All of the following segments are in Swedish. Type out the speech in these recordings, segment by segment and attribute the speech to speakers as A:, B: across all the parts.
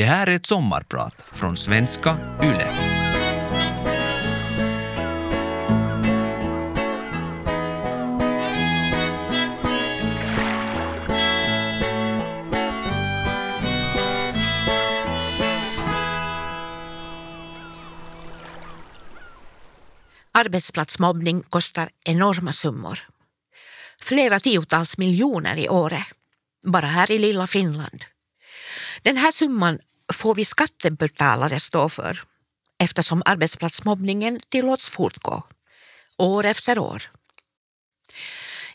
A: Det här är ett sommarprat från svenska YLE.
B: Arbetsplatsmobbning kostar enorma summor. Flera tiotals miljoner i året, bara här i lilla Finland. Den här summan får vi skattebetalare stå för eftersom arbetsplatsmobbningen tillåts fortgå, år efter år.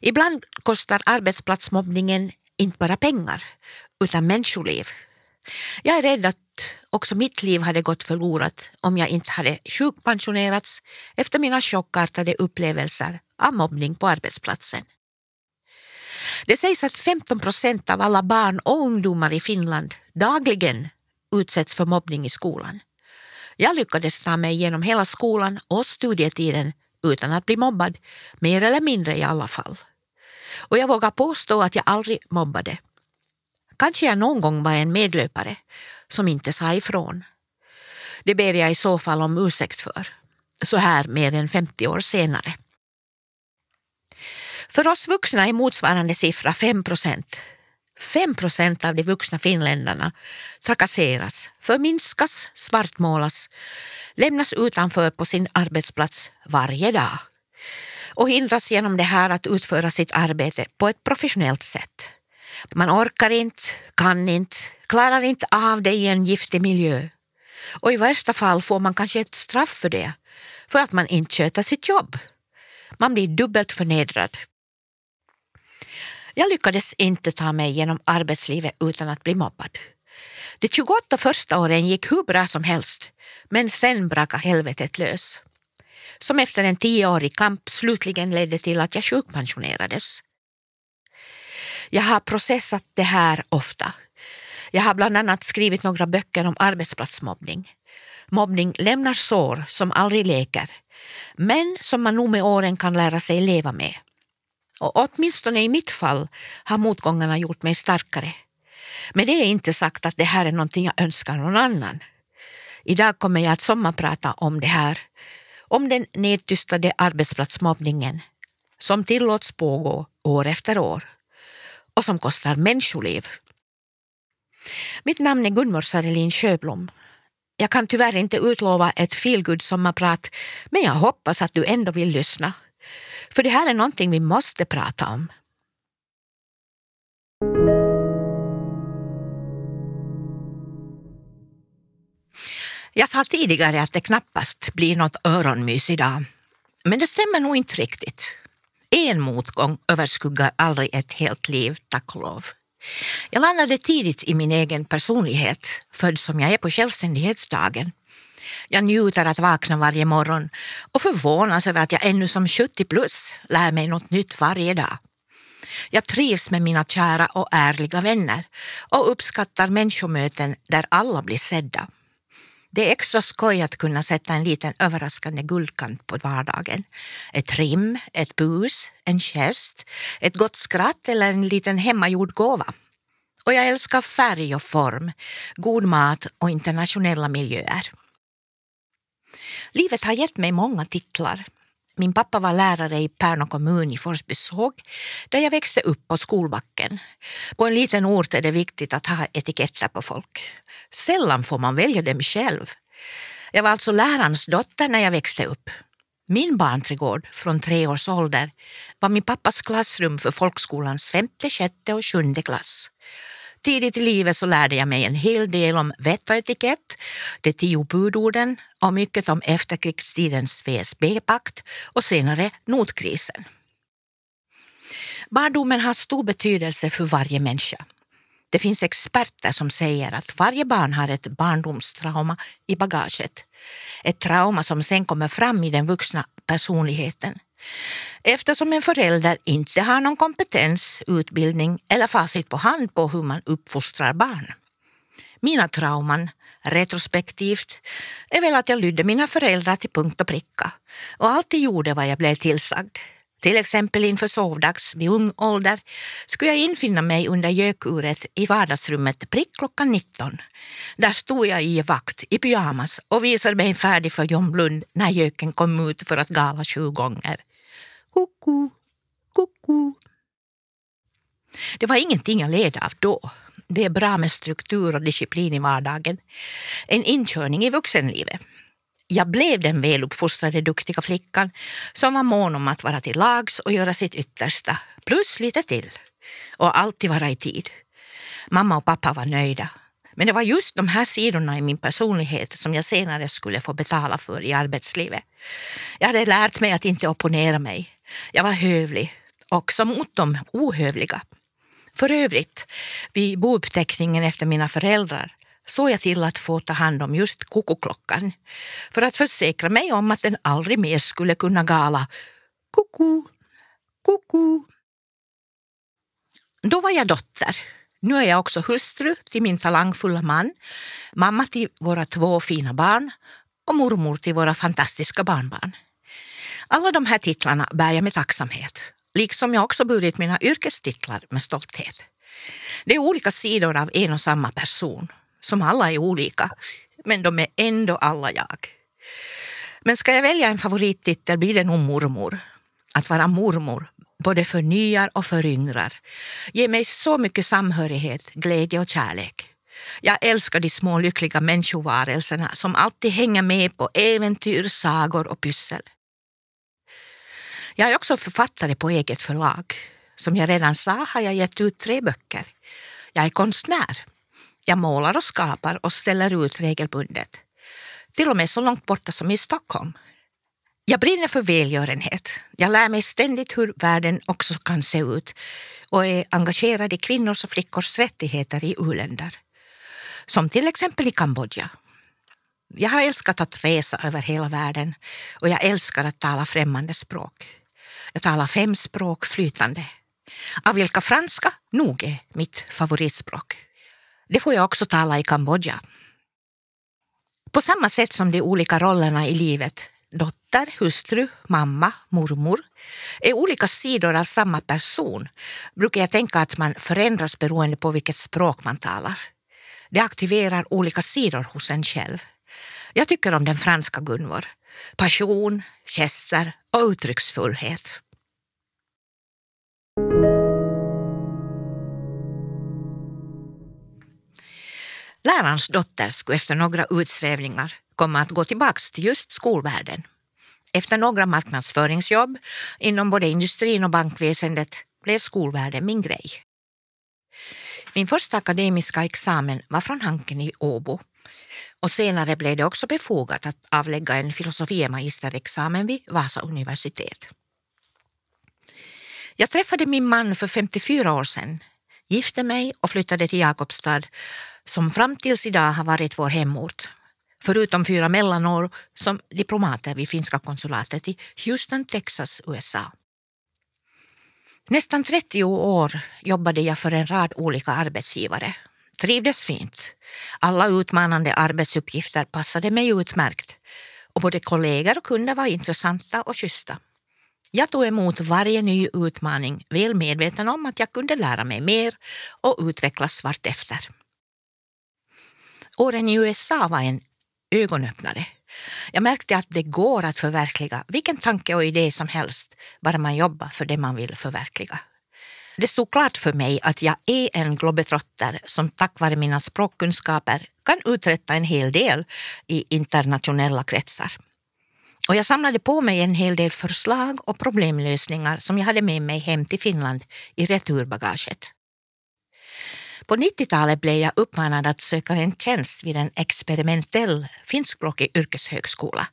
B: Ibland kostar arbetsplatsmobbningen inte bara pengar, utan människoliv. Jag är rädd att också mitt liv hade gått förlorat om jag inte hade sjukpensionerats efter mina chockartade upplevelser av mobbning på arbetsplatsen. Det sägs att 15 procent av alla barn och ungdomar i Finland dagligen utsätts för mobbning i skolan. Jag lyckades ta mig igenom hela skolan och studietiden utan att bli mobbad, mer eller mindre i alla fall. Och jag vågar påstå att jag aldrig mobbade. Kanske jag någon gång var en medlöpare som inte sa ifrån. Det ber jag i så fall om ursäkt för, så här mer än 50 år senare. För oss vuxna är motsvarande siffra 5 procent. 5 procent av de vuxna finländarna trakasseras, förminskas, svartmålas, lämnas utanför på sin arbetsplats varje dag och hindras genom det här att utföra sitt arbete på ett professionellt sätt. Man orkar inte, kan inte, klarar inte av det i en giftig miljö. Och i värsta fall får man kanske ett straff för det, för att man inte sköter sitt jobb. Man blir dubbelt förnedrad. Jag lyckades inte ta mig genom arbetslivet utan att bli mobbad. De 28 första åren gick hur bra som helst, men sen brakade helvetet lös. Som efter en tioårig kamp slutligen ledde till att jag sjukpensionerades. Jag har processat det här ofta. Jag har bland annat skrivit några böcker om arbetsplatsmobbning. Mobbning lämnar sår som aldrig läker, men som man nog med åren kan lära sig leva med. Och åtminstone i mitt fall har motgångarna gjort mig starkare. Men det är inte sagt att det här är någonting jag önskar någon annan. Idag kommer jag att sommarprata om det här. Om den nedtystade arbetsplatsmobbningen som tillåts pågå år efter år och som kostar människoliv. Mitt namn är Gunvor Sarelin Sjöblom. Jag kan tyvärr inte utlova ett feelgood sommarprat, men jag hoppas att du ändå vill lyssna. För det här är någonting vi måste prata om. Jag sa tidigare att det knappast blir något öronmys idag. Men det stämmer nog inte riktigt. En motgång överskuggar aldrig ett helt liv, tack och lov. Jag landade tidigt i min egen personlighet, född som jag är på självständighetsdagen. Jag njuter att vakna varje morgon och förvånas över att jag ännu som 70 plus lär mig något nytt varje dag. Jag trivs med mina kära och ärliga vänner och uppskattar människomöten där alla blir sedda. Det är extra skoj att kunna sätta en liten överraskande guldkant på vardagen. Ett rim, ett bus, en gest, ett gott skratt eller en liten hemmagjord gåva. Och jag älskar färg och form, god mat och internationella miljöer. Livet har gett mig många titlar. Min pappa var lärare i Pärnu kommun i Forsbysåg där jag växte upp på skolbacken. På en liten ort är det viktigt att ha etiketter på folk. Sällan får man välja dem själv. Jag var alltså lärarens dotter när jag växte upp. Min barnträdgård från tre års ålder var min pappas klassrum för folkskolans femte, sjätte och sjunde klass. Tidigt i livet så lärde jag mig en hel del om vett och etikett, de tio budorden och mycket om efterkrigstidens VSB-pakt och senare notkrisen. Barndomen har stor betydelse för varje människa. Det finns experter som säger att varje barn har ett barndomstrauma i bagaget. Ett trauma som sen kommer fram i den vuxna personligheten. Eftersom en förälder inte har någon kompetens, utbildning eller facit på hand på hur man uppfostrar barn. Mina trauman, retrospektivt, är väl att jag lydde mina föräldrar till punkt och pricka och alltid gjorde vad jag blev tillsagd. Till exempel inför sovdags vid ung ålder skulle jag infinna mig under gökuret i vardagsrummet prick klockan 19. Där stod jag i vakt i pyjamas och visade mig färdig för John Blund när göken kom ut för att gala sju gånger. Koko, koko. Det var ingenting jag led av då. Det är bra med struktur och disciplin i vardagen. En inkörning i vuxenlivet. Jag blev den väluppfostrade duktiga flickan som var mån om att vara till lags och göra sitt yttersta, plus lite till. Och alltid vara i tid. Mamma och pappa var nöjda. Men det var just de här sidorna i min personlighet som jag senare skulle få betala för i arbetslivet. Jag hade lärt mig att inte opponera mig. Jag var hövlig, också mot de ohövliga. För övrigt, vid bouppteckningen efter mina föräldrar såg jag till att få ta hand om just kokoklockan för att försäkra mig om att den aldrig mer skulle kunna gala koko, koko. Då var jag dotter. Nu är jag också hustru till min talangfulla man, mamma till våra två fina barn och mormor till våra fantastiska barnbarn. Alla de här titlarna bär jag med tacksamhet, liksom jag också burit mina yrkestitlar med stolthet. Det är olika sidor av en och samma person som alla är olika, men de är ändå alla jag. Men ska jag välja en favorittitel blir det nog mormor. Att vara mormor, både förnyar och föryngrar. Ge ger mig så mycket samhörighet, glädje och kärlek. Jag älskar de små lyckliga människovarelserna som alltid hänger med på äventyr, sagor och pyssel. Jag är också författare på eget förlag. Som jag redan sa har jag gett ut tre böcker. Jag är konstnär jag målar och skapar och ställer ut regelbundet. Till och med så långt borta som i Stockholm. Jag brinner för välgörenhet. Jag lär mig ständigt hur världen också kan se ut och är engagerad i kvinnors och flickors rättigheter i u-länder. Som till exempel i Kambodja. Jag har älskat att resa över hela världen och jag älskar att tala främmande språk. Jag talar fem språk flytande, av vilka franska nog är mitt favoritspråk. Det får jag också tala i Kambodja. På samma sätt som de olika rollerna i livet, dotter, hustru, mamma, mormor, är olika sidor av samma person brukar jag tänka att man förändras beroende på vilket språk man talar. Det aktiverar olika sidor hos en själv. Jag tycker om den franska Gunvor. Passion, gester och uttrycksfullhet. Lärarens dotter skulle efter några utsvävningar komma att gå tillbaka till just skolvärlden. Efter några marknadsföringsjobb inom både industrin och bankväsendet blev skolvärlden min grej. Min första akademiska examen var från Hanken i Åbo och senare blev det också befogat att avlägga en filosofie magisterexamen vid Vasa universitet. Jag träffade min man för 54 år sedan, gifte mig och flyttade till Jakobstad som fram tills idag har varit vår hemort. Förutom fyra mellanår som diplomater vid finska konsulatet i Houston, Texas, USA. Nästan 30 år jobbade jag för en rad olika arbetsgivare. Trivdes fint. Alla utmanande arbetsuppgifter passade mig utmärkt och både kollegor och kunder var intressanta och schyssta. Jag tog emot varje ny utmaning väl medveten om att jag kunde lära mig mer och utvecklas vartefter. Åren i USA var en ögonöppnare. Jag märkte att det går att förverkliga vilken tanke och idé som helst, bara man jobbar för det man vill förverkliga. Det stod klart för mig att jag är en globetrotter som tack vare mina språkkunskaper kan uträtta en hel del i internationella kretsar. Och jag samlade på mig en hel del förslag och problemlösningar som jag hade med mig hem till Finland i returbagaget. På 90-talet blev jag uppmanad att söka en tjänst vid en experimentell finskspråkig yrkeshögskola.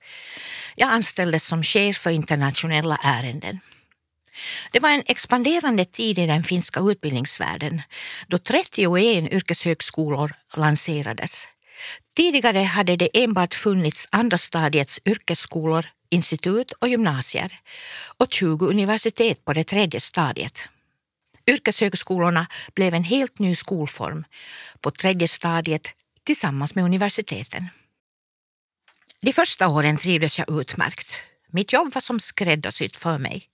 B: Jag anställdes som chef för internationella ärenden. Det var en expanderande tid i den finska utbildningsvärlden då 31 yrkeshögskolor lanserades. Tidigare hade det enbart funnits andra stadiets yrkesskolor, institut och gymnasier och 20 universitet på det tredje stadiet. Yrkeshögskolorna blev en helt ny skolform på tredje stadiet tillsammans med universiteten. De första åren trivdes jag utmärkt. Mitt jobb var som skräddarsytt för mig.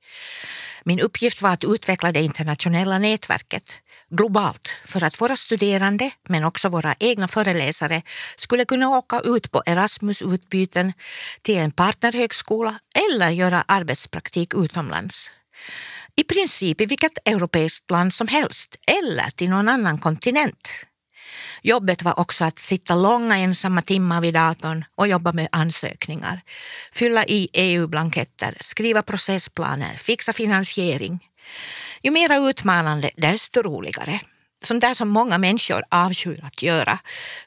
B: Min uppgift var att utveckla det internationella nätverket globalt för att våra studerande, men också våra egna föreläsare, skulle kunna åka ut på Erasmus-utbyten till en partnerhögskola eller göra arbetspraktik utomlands. I princip i vilket europeiskt land som helst eller till någon annan kontinent. Jobbet var också att sitta långa ensamma timmar vid datorn och jobba med ansökningar, fylla i EU-blanketter, skriva processplaner, fixa finansiering. Ju mer utmanande, desto roligare. Sånt där som många människor avskyr att göra.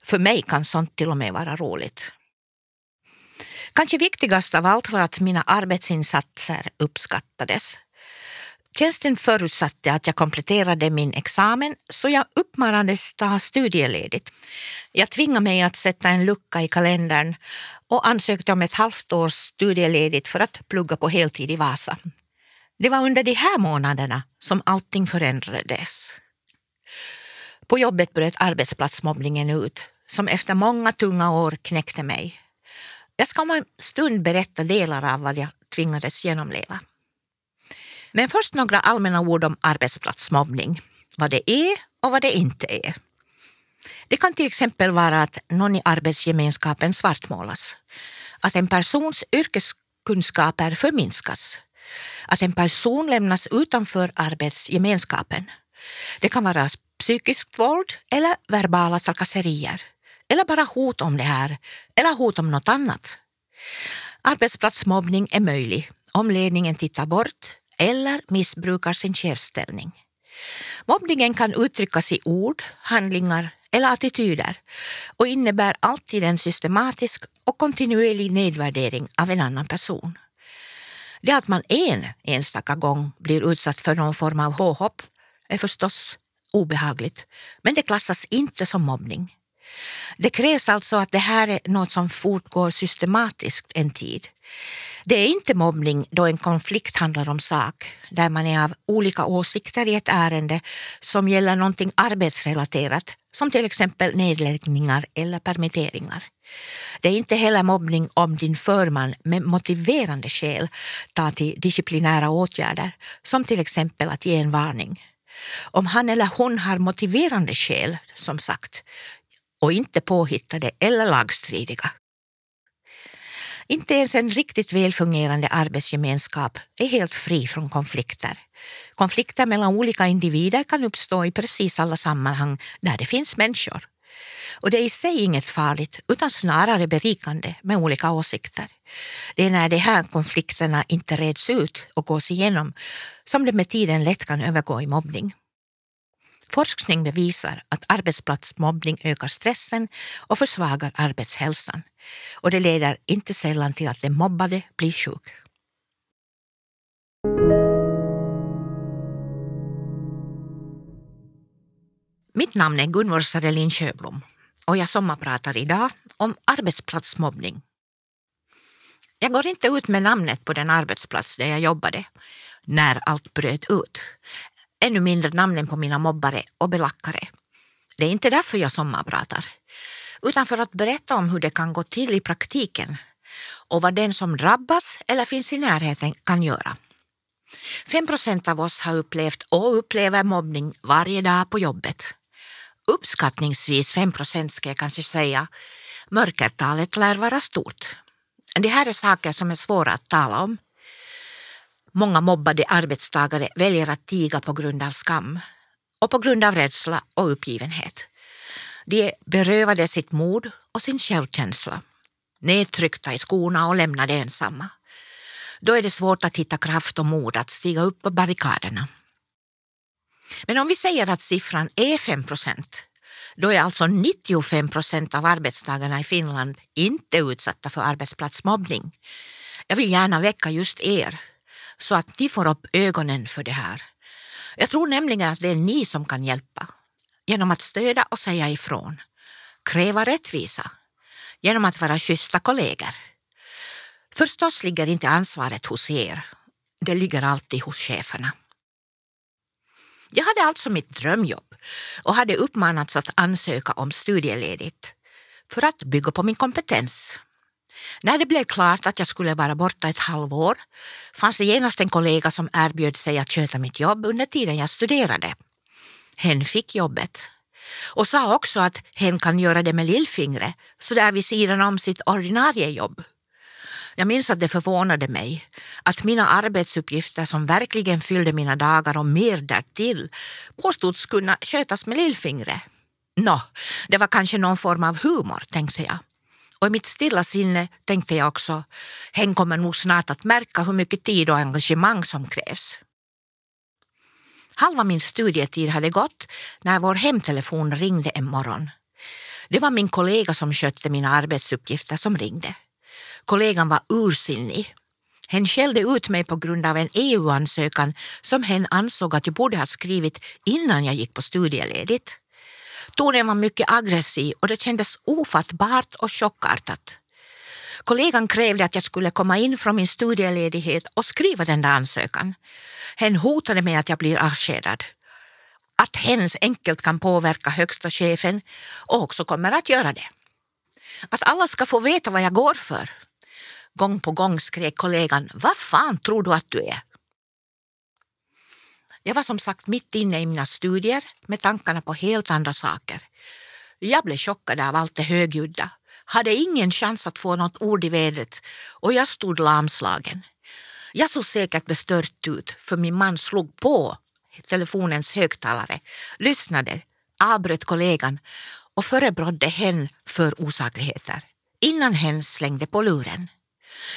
B: För mig kan sånt till och med vara roligt. Kanske viktigast av allt var att mina arbetsinsatser uppskattades. Tjänsten förutsatte att jag kompletterade min examen så jag uppmanades ta studieledigt. Jag tvingade mig att sätta en lucka i kalendern och ansökte om ett halvt års studieledigt för att plugga på heltid i Vasa. Det var under de här månaderna som allting förändrades. På jobbet bröt arbetsplatsmobbningen ut som efter många tunga år knäckte mig. Jag ska om en stund berätta delar av vad jag tvingades genomleva. Men först några allmänna ord om arbetsplatsmobbning. Vad det är och vad det inte är. Det kan till exempel vara att någon i arbetsgemenskapen svartmålas. Att en persons yrkeskunskaper förminskas. Att en person lämnas utanför arbetsgemenskapen. Det kan vara psykiskt våld eller verbala trakasserier. Eller bara hot om det här, eller hot om något annat. Arbetsplatsmobbning är möjlig om ledningen tittar bort eller missbrukar sin chefsställning. Mobbningen kan uttryckas i ord, handlingar eller attityder och innebär alltid en systematisk och kontinuerlig nedvärdering av en annan person. Det att man en enstaka gång blir utsatt för någon form av påhopp är förstås obehagligt, men det klassas inte som mobbning. Det krävs alltså att det här är något som fortgår systematiskt en tid. Det är inte mobbning då en konflikt handlar om sak, där man är av olika åsikter i ett ärende som gäller någonting arbetsrelaterat, som till exempel nedläggningar eller permitteringar. Det är inte heller mobbning om din förman med motiverande skäl tar till disciplinära åtgärder, som till exempel att ge en varning. Om han eller hon har motiverande skäl, som sagt, och inte påhittade eller lagstridiga. Inte ens en riktigt välfungerande arbetsgemenskap är helt fri från konflikter. Konflikter mellan olika individer kan uppstå i precis alla sammanhang där det finns människor. Och det är i sig inget farligt, utan snarare berikande med olika åsikter. Det är när de här konflikterna inte reds ut och gås igenom som det med tiden lätt kan övergå i mobbning. Forskning bevisar att arbetsplatsmobbning ökar stressen och försvagar arbetshälsan. Och det leder inte sällan till att den mobbade blir sjuk. Mitt namn är Gunvor Sarelin Sjöblom och jag sommarpratar idag om arbetsplatsmobbning. Jag går inte ut med namnet på den arbetsplats där jag jobbade när allt bröt ut. Ännu mindre namnen på mina mobbare och belackare. Det är inte därför jag sommarpratar, utan för att berätta om hur det kan gå till i praktiken och vad den som drabbas eller finns i närheten kan göra. 5 procent av oss har upplevt och upplever mobbning varje dag på jobbet. Uppskattningsvis 5 procent ska jag kanske säga. Mörkertalet lär vara stort. Det här är saker som är svåra att tala om. Många mobbade arbetstagare väljer att tiga på grund av skam och på grund av rädsla och uppgivenhet. De är berövade sitt mod och sin självkänsla, nedtryckta i skorna och lämnade ensamma. Då är det svårt att hitta kraft och mod att stiga upp på barrikaderna. Men om vi säger att siffran är 5 procent, då är alltså 95 procent av arbetstagarna i Finland inte utsatta för arbetsplatsmobbning. Jag vill gärna väcka just er så att ni får upp ögonen för det här. Jag tror nämligen att det är ni som kan hjälpa genom att stödja och säga ifrån, kräva rättvisa, genom att vara schyssta kollegor. Förstås ligger inte ansvaret hos er. Det ligger alltid hos cheferna. Jag hade alltså mitt drömjobb och hade uppmanats att ansöka om studieledigt för att bygga på min kompetens. När det blev klart att jag skulle vara borta ett halvår fanns det genast en kollega som erbjöd sig att sköta mitt jobb under tiden jag studerade. Hen fick jobbet och sa också att hen kan göra det med lillfingret så där vid sidan om sitt ordinarie jobb. Jag minns att det förvånade mig att mina arbetsuppgifter som verkligen fyllde mina dagar och mer därtill påstods kunna skötas med lillfingret. Nå, det var kanske någon form av humor, tänkte jag. Och i mitt stilla sinne tänkte jag också, hen kommer nog snart att märka hur mycket tid och engagemang som krävs. Halva min studietid hade gått när vår hemtelefon ringde en morgon. Det var min kollega som skötte mina arbetsuppgifter som ringde. Kollegan var ursinnig. Hen skällde ut mig på grund av en EU-ansökan som hen ansåg att jag borde ha skrivit innan jag gick på studieledigt. Tonen var mycket aggressiv och det kändes ofattbart och chockartat. Kollegan krävde att jag skulle komma in från min studieledighet och skriva den där ansökan. Hen hotade med att jag blir avskedad. Att hens enkelt kan påverka högsta chefen och också kommer att göra det. Att alla ska få veta vad jag går för. Gång på gång skrek kollegan, vad fan tror du att du är? Jag var som sagt mitt inne i mina studier med tankarna på helt andra saker. Jag blev chockad av allt det högljudda, hade ingen chans att få något ord i vädret och jag stod lamslagen. Jag såg säkert bestört ut för min man slog på telefonens högtalare, lyssnade, avbröt kollegan och förebrådde hen för osakligheter innan hen slängde på luren.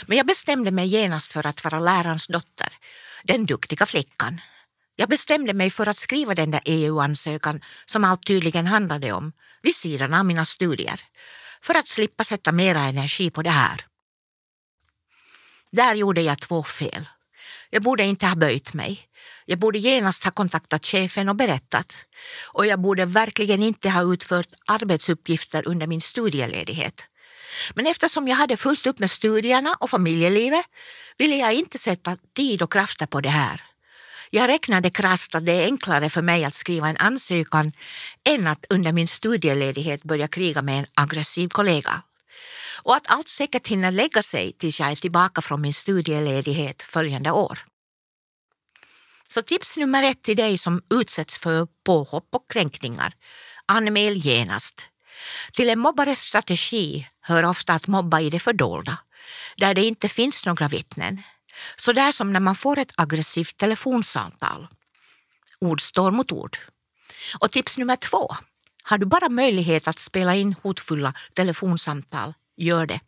B: Men jag bestämde mig genast för att vara lärarens dotter, den duktiga flickan. Jag bestämde mig för att skriva den där EU-ansökan som allt tydligen handlade om vid sidan av mina studier för att slippa sätta mera energi på det här. Där gjorde jag två fel. Jag borde inte ha böjt mig. Jag borde genast ha kontaktat chefen och berättat. Och jag borde verkligen inte ha utfört arbetsuppgifter under min studieledighet. Men eftersom jag hade fullt upp med studierna och familjelivet ville jag inte sätta tid och krafter på det här. Jag räknade krasst att det är enklare för mig att skriva en ansökan än att under min studieledighet börja kriga med en aggressiv kollega. Och att allt säkert hinner lägga sig tills jag är tillbaka från min studieledighet följande år. Så tips nummer ett till dig som utsätts för påhopp och kränkningar. Anmäl genast. Till en mobbares strategi hör ofta att mobba i det fördolda, där det inte finns några vittnen. Så där som när man får ett aggressivt telefonsamtal. Ord står mot ord. Och tips nummer två. Har du bara möjlighet att spela in hotfulla telefonsamtal, gör det.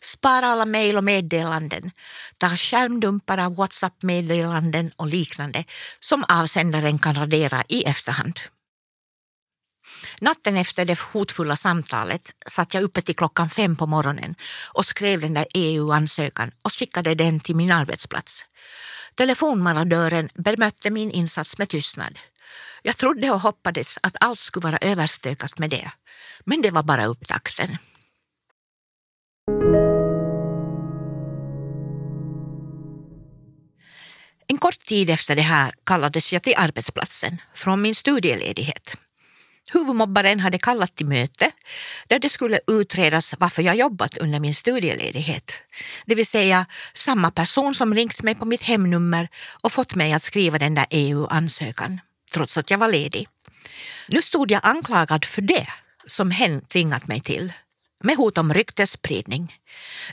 B: Spara alla mejl och meddelanden. Ta skärmdumpar av Whatsapp-meddelanden och liknande som avsändaren kan radera i efterhand. Natten efter det hotfulla samtalet satt jag uppe till klockan fem på morgonen och skrev den där EU-ansökan och skickade den till min arbetsplats. Telefonmaradören bemötte min insats med tystnad. Jag trodde och hoppades att allt skulle vara överstökat med det. Men det var bara upptakten. En kort tid efter det här kallades jag till arbetsplatsen från min studieledighet. Huvudmobbaren hade kallat till möte där det skulle utredas varför jag jobbat under min studieledighet. Det vill säga samma person som ringt mig på mitt hemnummer och fått mig att skriva den där EU-ansökan, trots att jag var ledig. Nu stod jag anklagad för det som hen tvingat mig till med hot om ryktesspridning.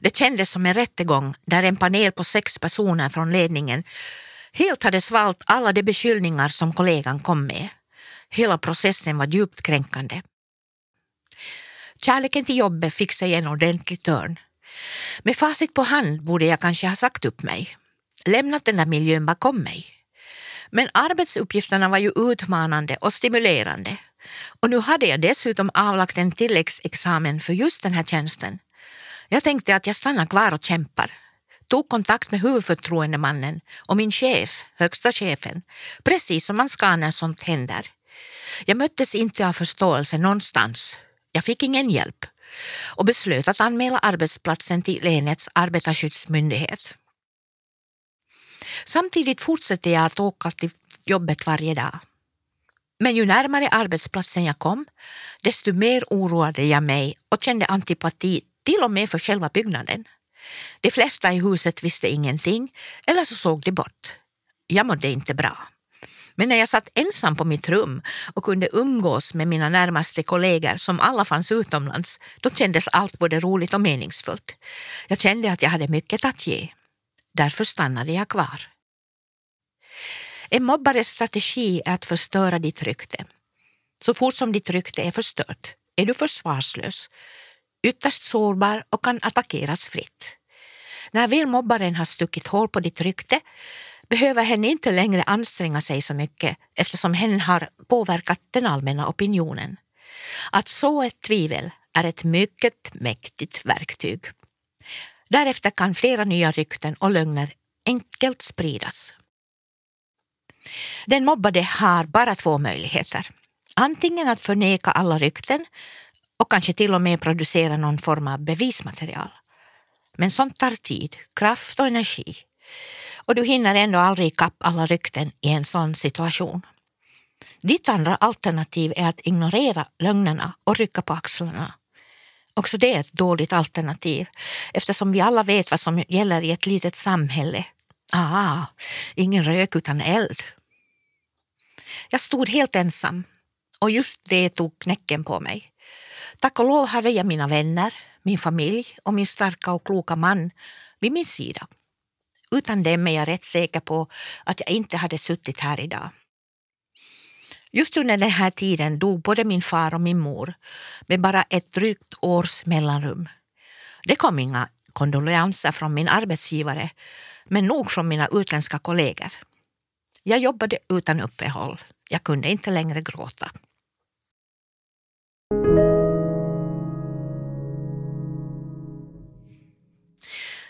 B: Det kändes som en rättegång där en panel på sex personer från ledningen helt hade svalt alla de beskyllningar som kollegan kom med. Hela processen var djupt kränkande. Kärleken till jobbet fick sig en ordentlig törn. Med facit på hand borde jag kanske ha sagt upp mig, lämnat den där miljön bakom mig. Men arbetsuppgifterna var ju utmanande och stimulerande. Och nu hade jag dessutom avlagt en tilläggsexamen för just den här tjänsten. Jag tänkte att jag stannar kvar och kämpar. Tog kontakt med huvudförtroendemannen och min chef, högsta chefen, precis som man ska när sånt händer. Jag möttes inte av förståelse någonstans. Jag fick ingen hjälp och beslöt att anmäla arbetsplatsen till länets arbetarskyddsmyndighet. Samtidigt fortsatte jag att åka till jobbet varje dag. Men ju närmare arbetsplatsen jag kom, desto mer oroade jag mig och kände antipati till och med för själva byggnaden. De flesta i huset visste ingenting eller så såg de bort. Jag mådde inte bra. Men när jag satt ensam på mitt rum och kunde umgås med mina närmaste kollegor som alla fanns utomlands, då kändes allt både roligt och meningsfullt. Jag kände att jag hade mycket att ge. Därför stannade jag kvar. En mobbares strategi är att förstöra ditt rykte. Så fort som ditt rykte är förstört är du försvarslös, ytterst sårbar och kan attackeras fritt. När väl mobbaren har stuckit hål på ditt rykte behöver hen inte längre anstränga sig så mycket eftersom hen har påverkat den allmänna opinionen. Att så ett tvivel är ett mycket mäktigt verktyg. Därefter kan flera nya rykten och lögner enkelt spridas. Den mobbade har bara två möjligheter. Antingen att förneka alla rykten och kanske till och med producera någon form av bevismaterial. Men sånt tar tid, kraft och energi. Och du hinner ändå aldrig ikapp alla rykten i en sån situation. Ditt andra alternativ är att ignorera lögnerna och rycka på axlarna. Också det är ett dåligt alternativ eftersom vi alla vet vad som gäller i ett litet samhälle. Ah, ingen rök utan eld. Jag stod helt ensam och just det tog knäcken på mig. Tack och lov hade jag mina vänner, min familj och min starka och kloka man vid min sida. Utan dem är jag rätt säker på att jag inte hade suttit här idag. Just under den här tiden dog både min far och min mor med bara ett drygt års mellanrum. Det kom inga kondolenser från min arbetsgivare men nog från mina utländska kollegor. Jag jobbade utan uppehåll. Jag kunde inte längre gråta.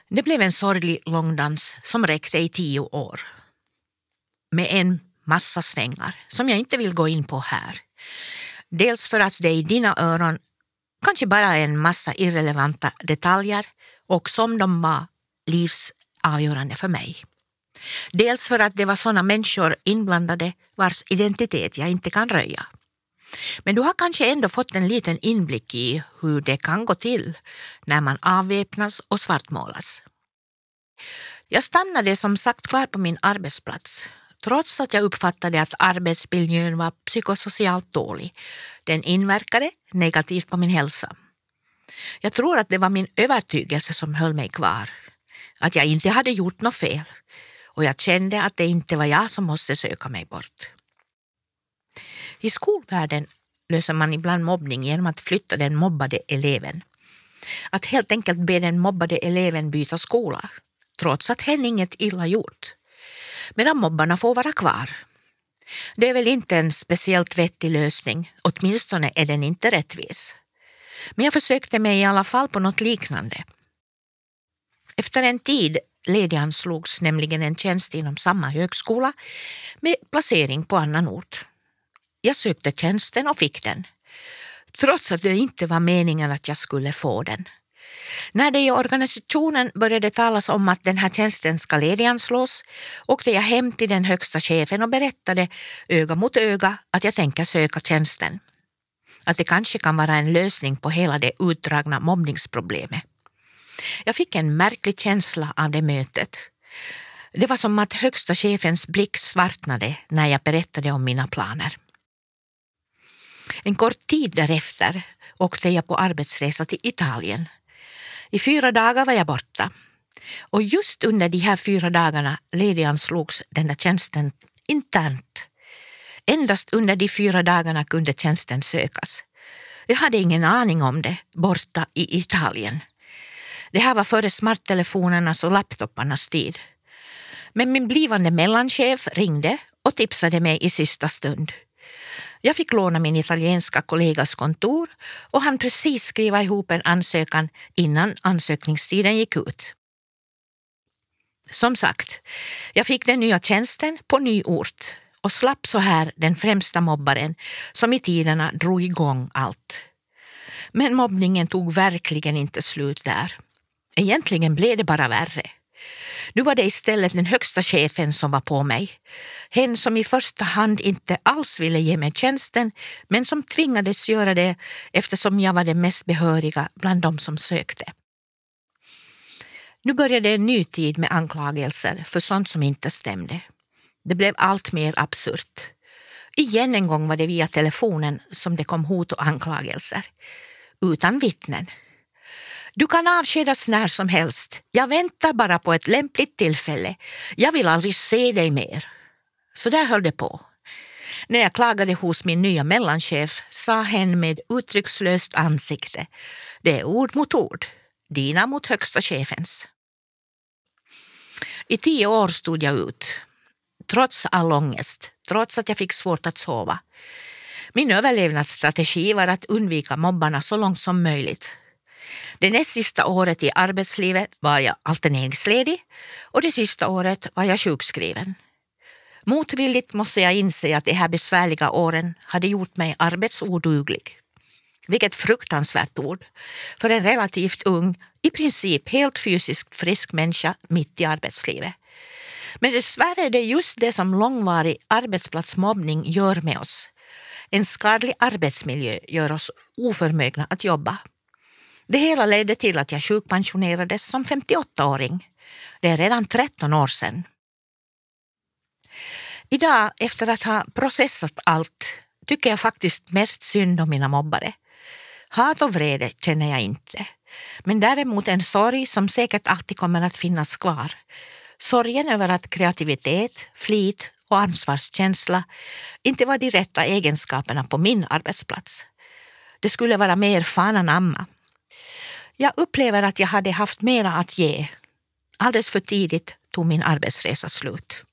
B: Det blev en sorglig långdans som räckte i tio år. Med en massa svängar som jag inte vill gå in på här. Dels för att det i dina öron kanske bara är en massa irrelevanta detaljer och som de var livsavgörande för mig. Dels för att det var sådana människor inblandade vars identitet jag inte kan röja. Men du har kanske ändå fått en liten inblick i hur det kan gå till när man avväpnas och svartmålas. Jag stannade som sagt kvar på min arbetsplats trots att jag uppfattade att arbetsmiljön var psykosocialt dålig. Den inverkade negativt på min hälsa. Jag tror att det var min övertygelse som höll mig kvar. Att jag inte hade gjort något fel och jag kände att det inte var jag som måste söka mig bort. I skolvärlden löser man ibland mobbning genom att flytta den mobbade eleven. Att helt enkelt be den mobbade eleven byta skola, trots att hen inget illa gjort. Medan mobbarna får vara kvar. Det är väl inte en speciellt vettig lösning, åtminstone är den inte rättvis. Men jag försökte mig i alla fall på något liknande. Efter en tid lediganslogs nämligen en tjänst inom samma högskola med placering på annan ort. Jag sökte tjänsten och fick den, trots att det inte var meningen att jag skulle få den. När det i organisationen började talas om att den här tjänsten ska lediganslås åkte jag hem till den högsta chefen och berättade öga mot öga att jag tänker söka tjänsten. Att det kanske kan vara en lösning på hela det utdragna mobbningsproblemet. Jag fick en märklig känsla av det mötet. Det var som att högsta chefens blick svartnade när jag berättade om mina planer. En kort tid därefter åkte jag på arbetsresa till Italien. I fyra dagar var jag borta. Och just under de här fyra dagarna lediganslogs den där tjänsten internt. Endast under de fyra dagarna kunde tjänsten sökas. Jag hade ingen aning om det borta i Italien. Det här var före smarttelefonernas och laptopparnas tid. Men min blivande mellanchef ringde och tipsade mig i sista stund. Jag fick låna min italienska kollegas kontor och han precis skriva ihop en ansökan innan ansökningstiden gick ut. Som sagt, jag fick den nya tjänsten på ny ort och slapp så här den främsta mobbaren som i tiderna drog igång allt. Men mobbningen tog verkligen inte slut där. Egentligen blev det bara värre. Nu var det istället den högsta chefen som var på mig. Hen som i första hand inte alls ville ge mig tjänsten men som tvingades göra det eftersom jag var den mest behöriga bland de som sökte. Nu började en ny tid med anklagelser för sånt som inte stämde. Det blev allt mer absurt. Igen en gång var det via telefonen som det kom hot och anklagelser. Utan vittnen. Du kan avskedas när som helst. Jag väntar bara på ett lämpligt tillfälle. Jag vill aldrig se dig mer. Så där höll det på. När jag klagade hos min nya mellanchef sa hen med uttryckslöst ansikte. Det är ord mot ord. Dina mot högsta chefens. I tio år stod jag ut. Trots all ångest, trots att jag fick svårt att sova. Min överlevnadsstrategi var att undvika mobbarna så långt som möjligt. Det näst sista året i arbetslivet var jag alterneringsledig och det sista året var jag sjukskriven. Motvilligt måste jag inse att de här besvärliga åren hade gjort mig arbetsoduglig. Vilket fruktansvärt ord för en relativt ung, i princip helt fysiskt frisk människa mitt i arbetslivet. Men dessvärre är det just det som långvarig arbetsplatsmobbning gör med oss. En skadlig arbetsmiljö gör oss oförmögna att jobba. Det hela ledde till att jag sjukpensionerades som 58-åring. Det är redan 13 år sedan. Idag, efter att ha processat allt, tycker jag faktiskt mest synd om mina mobbare. Hat och vrede känner jag inte. Men däremot en sorg som säkert alltid kommer att finnas kvar. Sorgen över att kreativitet, flit och ansvarskänsla inte var de rätta egenskaperna på min arbetsplats. Det skulle vara mer fan anamma. Jag upplever att jag hade haft mera att ge. Alldeles för tidigt tog min arbetsresa slut.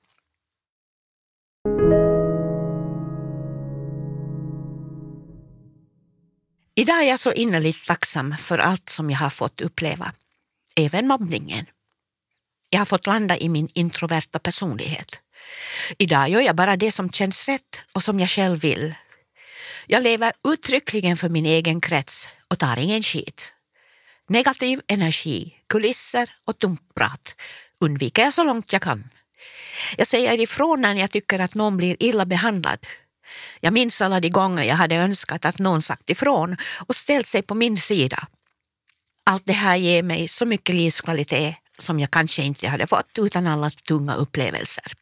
B: Idag är jag så innerligt tacksam för allt som jag har fått uppleva. Även mobbningen. Jag har fått landa i min introverta personlighet. Idag gör jag bara det som känns rätt och som jag själv vill. Jag lever uttryckligen för min egen krets och tar ingen skit. Negativ energi, kulisser och tomt prat undviker jag så långt jag kan. Jag säger ifrån när jag tycker att någon blir illa behandlad. Jag minns alla de gånger jag hade önskat att någon sagt ifrån och ställt sig på min sida. Allt det här ger mig så mycket livskvalitet som jag kanske inte hade fått utan alla tunga upplevelser.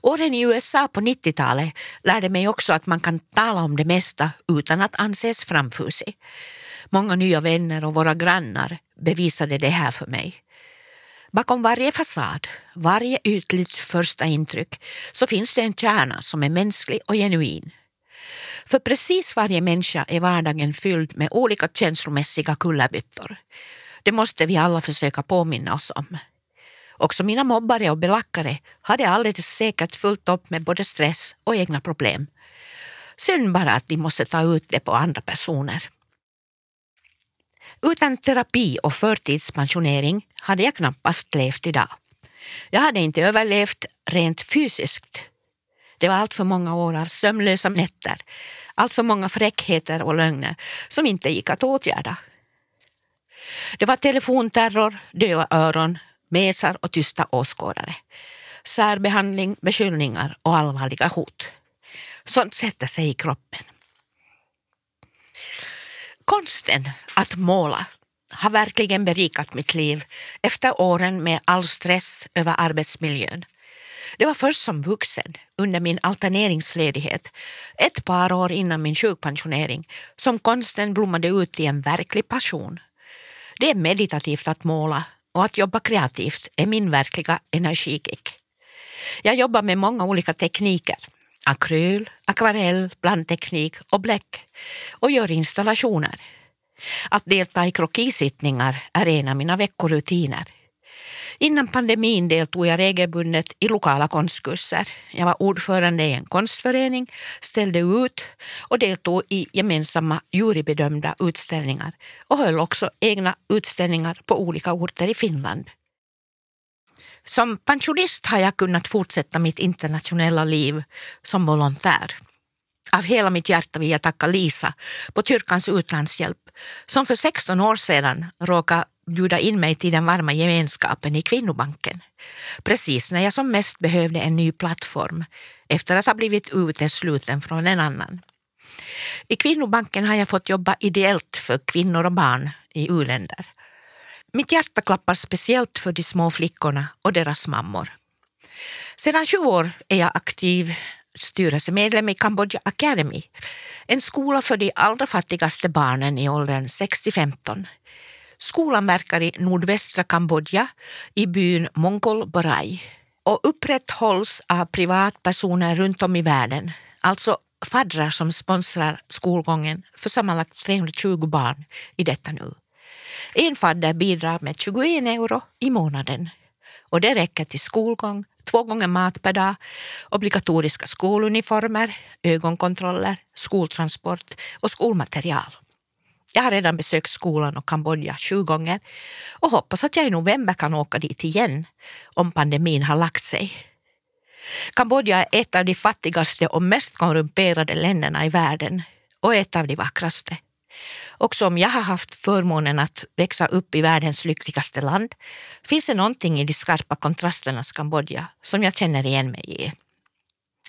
B: Åren i USA på 90-talet lärde mig också att man kan tala om det mesta utan att anses framfusig. Många nya vänner och våra grannar bevisade det här för mig. Bakom varje fasad, varje ytligt första intryck, så finns det en kärna som är mänsklig och genuin. För precis varje människa är vardagen fylld med olika känslomässiga kullerbyttor. Det måste vi alla försöka påminna oss om. Också mina mobbare och belackare hade alldeles säkert fullt upp med både stress och egna problem. Synd bara att de måste ta ut det på andra personer. Utan terapi och förtidspensionering hade jag knappast levt idag. Jag hade inte överlevt rent fysiskt. Det var allt för många år av sömnlösa nätter, allt för många fräckheter och lögner som inte gick att åtgärda. Det var telefonterror, döva öron, mesar och tysta åskådare. Särbehandling, beskyllningar och allvarliga hot. Sånt sätter sig i kroppen. Konsten att måla har verkligen berikat mitt liv efter åren med all stress över arbetsmiljön. Det var först som vuxen, under min alterneringsledighet, ett par år innan min sjukpensionering, som konsten blommade ut i en verklig passion. Det är meditativt att måla och att jobba kreativt är min verkliga energikick. Jag jobbar med många olika tekniker, akryl, akvarell, blandteknik och bläck och gör installationer. Att delta i krokisittningar är en av mina veckorutiner. Innan pandemin deltog jag regelbundet i lokala konstkurser. Jag var ordförande i en konstförening, ställde ut och deltog i gemensamma jurybedömda utställningar och höll också egna utställningar på olika orter i Finland. Som pensionist har jag kunnat fortsätta mitt internationella liv som volontär. Av hela mitt hjärta vill jag tacka Lisa på Kyrkans utlandshjälp som för 16 år sedan råkade bjuda in mig till den varma gemenskapen i Kvinnobanken. Precis när jag som mest behövde en ny plattform efter att ha blivit utesluten från en annan. I Kvinnobanken har jag fått jobba ideellt för kvinnor och barn i u-länder. Mitt hjärta klappar speciellt för de små flickorna och deras mammor. Sedan 20 år är jag aktiv styrelsemedlem i Cambodja Academy, en skola för de allra fattigaste barnen i åldern 6-15. Skolan verkar i nordvästra Kambodja i byn Mongol Borai och upprätthålls av privatpersoner runt om i världen, alltså faddrar som sponsrar skolgången för sammanlagt 320 barn i detta nu. En fadder bidrar med 21 euro i månaden och det räcker till skolgång, två gånger mat per dag, obligatoriska skoluniformer, ögonkontroller, skoltransport och skolmaterial. Jag har redan besökt skolan och Kambodja sju gånger och hoppas att jag i november kan åka dit igen om pandemin har lagt sig. Kambodja är ett av de fattigaste och mest korrumperade länderna i världen och ett av de vackraste. Också om jag har haft förmånen att växa upp i världens lyckligaste land finns det någonting i de skarpa kontrasternas Kambodja som jag känner igen mig i.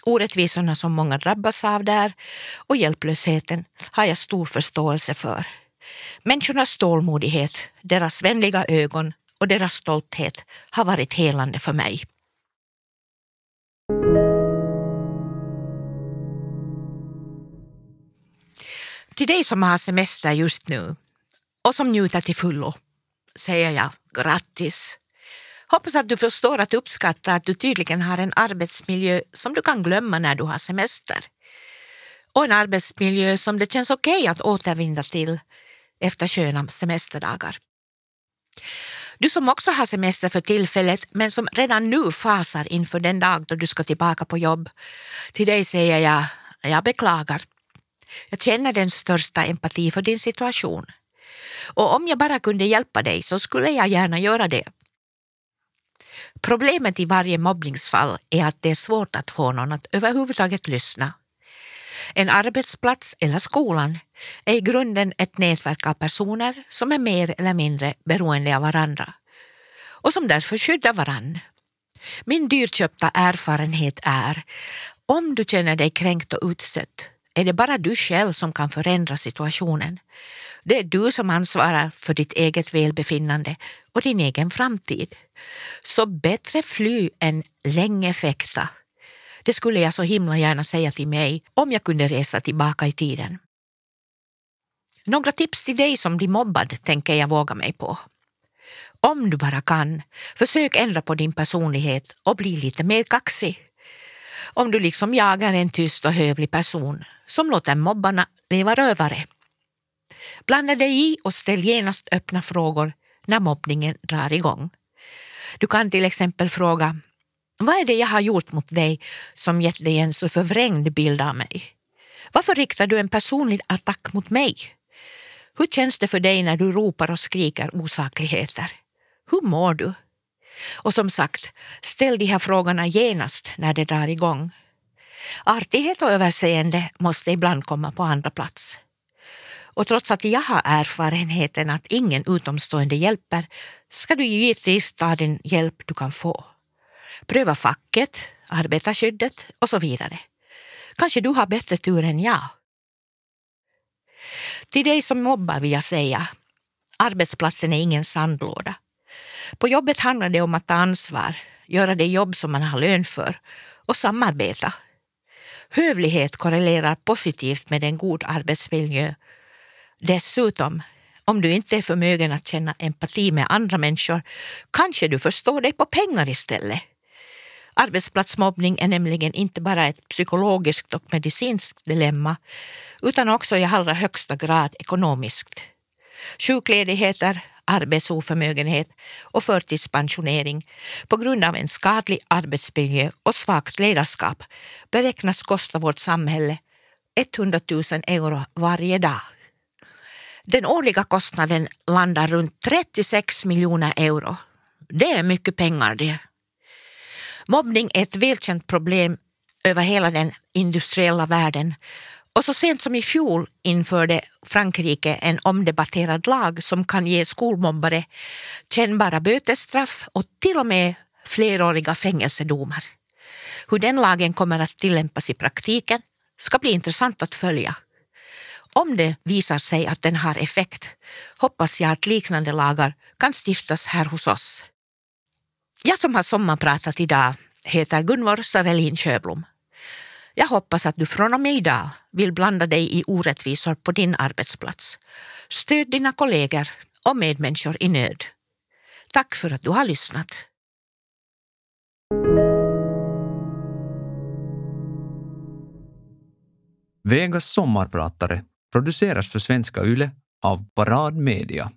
B: Orättvisorna som många drabbas av där och hjälplösheten har jag stor förståelse för. Människornas tålmodighet, deras vänliga ögon och deras stolthet har varit helande för mig. Till dig som har semester just nu och som njuter till fullo säger jag grattis. Hoppas att du förstår att uppskatta att du tydligen har en arbetsmiljö som du kan glömma när du har semester. Och en arbetsmiljö som det känns okej okay att återvända till efter sköna semesterdagar. Du som också har semester för tillfället men som redan nu fasar inför den dag då du ska tillbaka på jobb. Till dig säger jag, jag beklagar. Jag känner den största empati för din situation. Och om jag bara kunde hjälpa dig så skulle jag gärna göra det. Problemet i varje mobbningsfall är att det är svårt att få någon att överhuvudtaget lyssna. En arbetsplats eller skolan är i grunden ett nätverk av personer som är mer eller mindre beroende av varandra och som därför skyddar varann. Min dyrköpta erfarenhet är om du känner dig kränkt och utstött är det bara du själv som kan förändra situationen. Det är du som ansvarar för ditt eget välbefinnande och din egen framtid. Så bättre fly än länge fäkta. Det skulle jag så himla gärna säga till mig om jag kunde resa tillbaka i tiden. Några tips till dig som blir mobbad tänker jag våga mig på. Om du bara kan, försök ändra på din personlighet och bli lite mer kaxig. Om du liksom jagar en tyst och hövlig person som låter mobbarna leva rövare. Blanda dig i och ställ genast öppna frågor när mobbningen drar igång. Du kan till exempel fråga vad är det jag har gjort mot dig som gett dig en så förvrängd bild av mig? Varför riktar du en personlig attack mot mig? Hur känns det för dig när du ropar och skriker osakligheter? Hur mår du? Och som sagt, ställ de här frågorna genast när det drar igång. Artighet och överseende måste ibland komma på andra plats. Och trots att jag har erfarenheten att ingen utomstående hjälper ska du givetvis ta den hjälp du kan få. Pröva facket, arbetarskyddet och så vidare. Kanske du har bättre tur än jag. Till dig som mobbar vill jag säga, arbetsplatsen är ingen sandlåda. På jobbet handlar det om att ta ansvar, göra det jobb som man har lön för och samarbeta. Hövlighet korrelerar positivt med en god arbetsmiljö. Dessutom, om du inte är förmögen att känna empati med andra människor kanske du förstår dig på pengar istället. Arbetsplatsmobbning är nämligen inte bara ett psykologiskt och medicinskt dilemma utan också i allra högsta grad ekonomiskt. Sjukledigheter, arbetsoförmögenhet och förtidspensionering på grund av en skadlig arbetsmiljö och svagt ledarskap beräknas kosta vårt samhälle 100 000 euro varje dag. Den årliga kostnaden landar runt 36 miljoner euro. Det är mycket pengar det. Mobbning är ett välkänt problem över hela den industriella världen och så sent som i fjol införde Frankrike en omdebatterad lag som kan ge skolmobbare kännbara bötesstraff och till och med fleråriga fängelsedomar. Hur den lagen kommer att tillämpas i praktiken ska bli intressant att följa. Om det visar sig att den har effekt hoppas jag att liknande lagar kan stiftas här hos oss. Jag som har sommarpratat idag heter Gunvor Sarelin Sjöblom. Jag hoppas att du från och med idag vill blanda dig i orättvisor på din arbetsplats. Stöd dina kollegor och medmänniskor i nöd. Tack för att du har lyssnat.
A: Vegas sommarpratare produceras för Svenska Yle av Parad Media.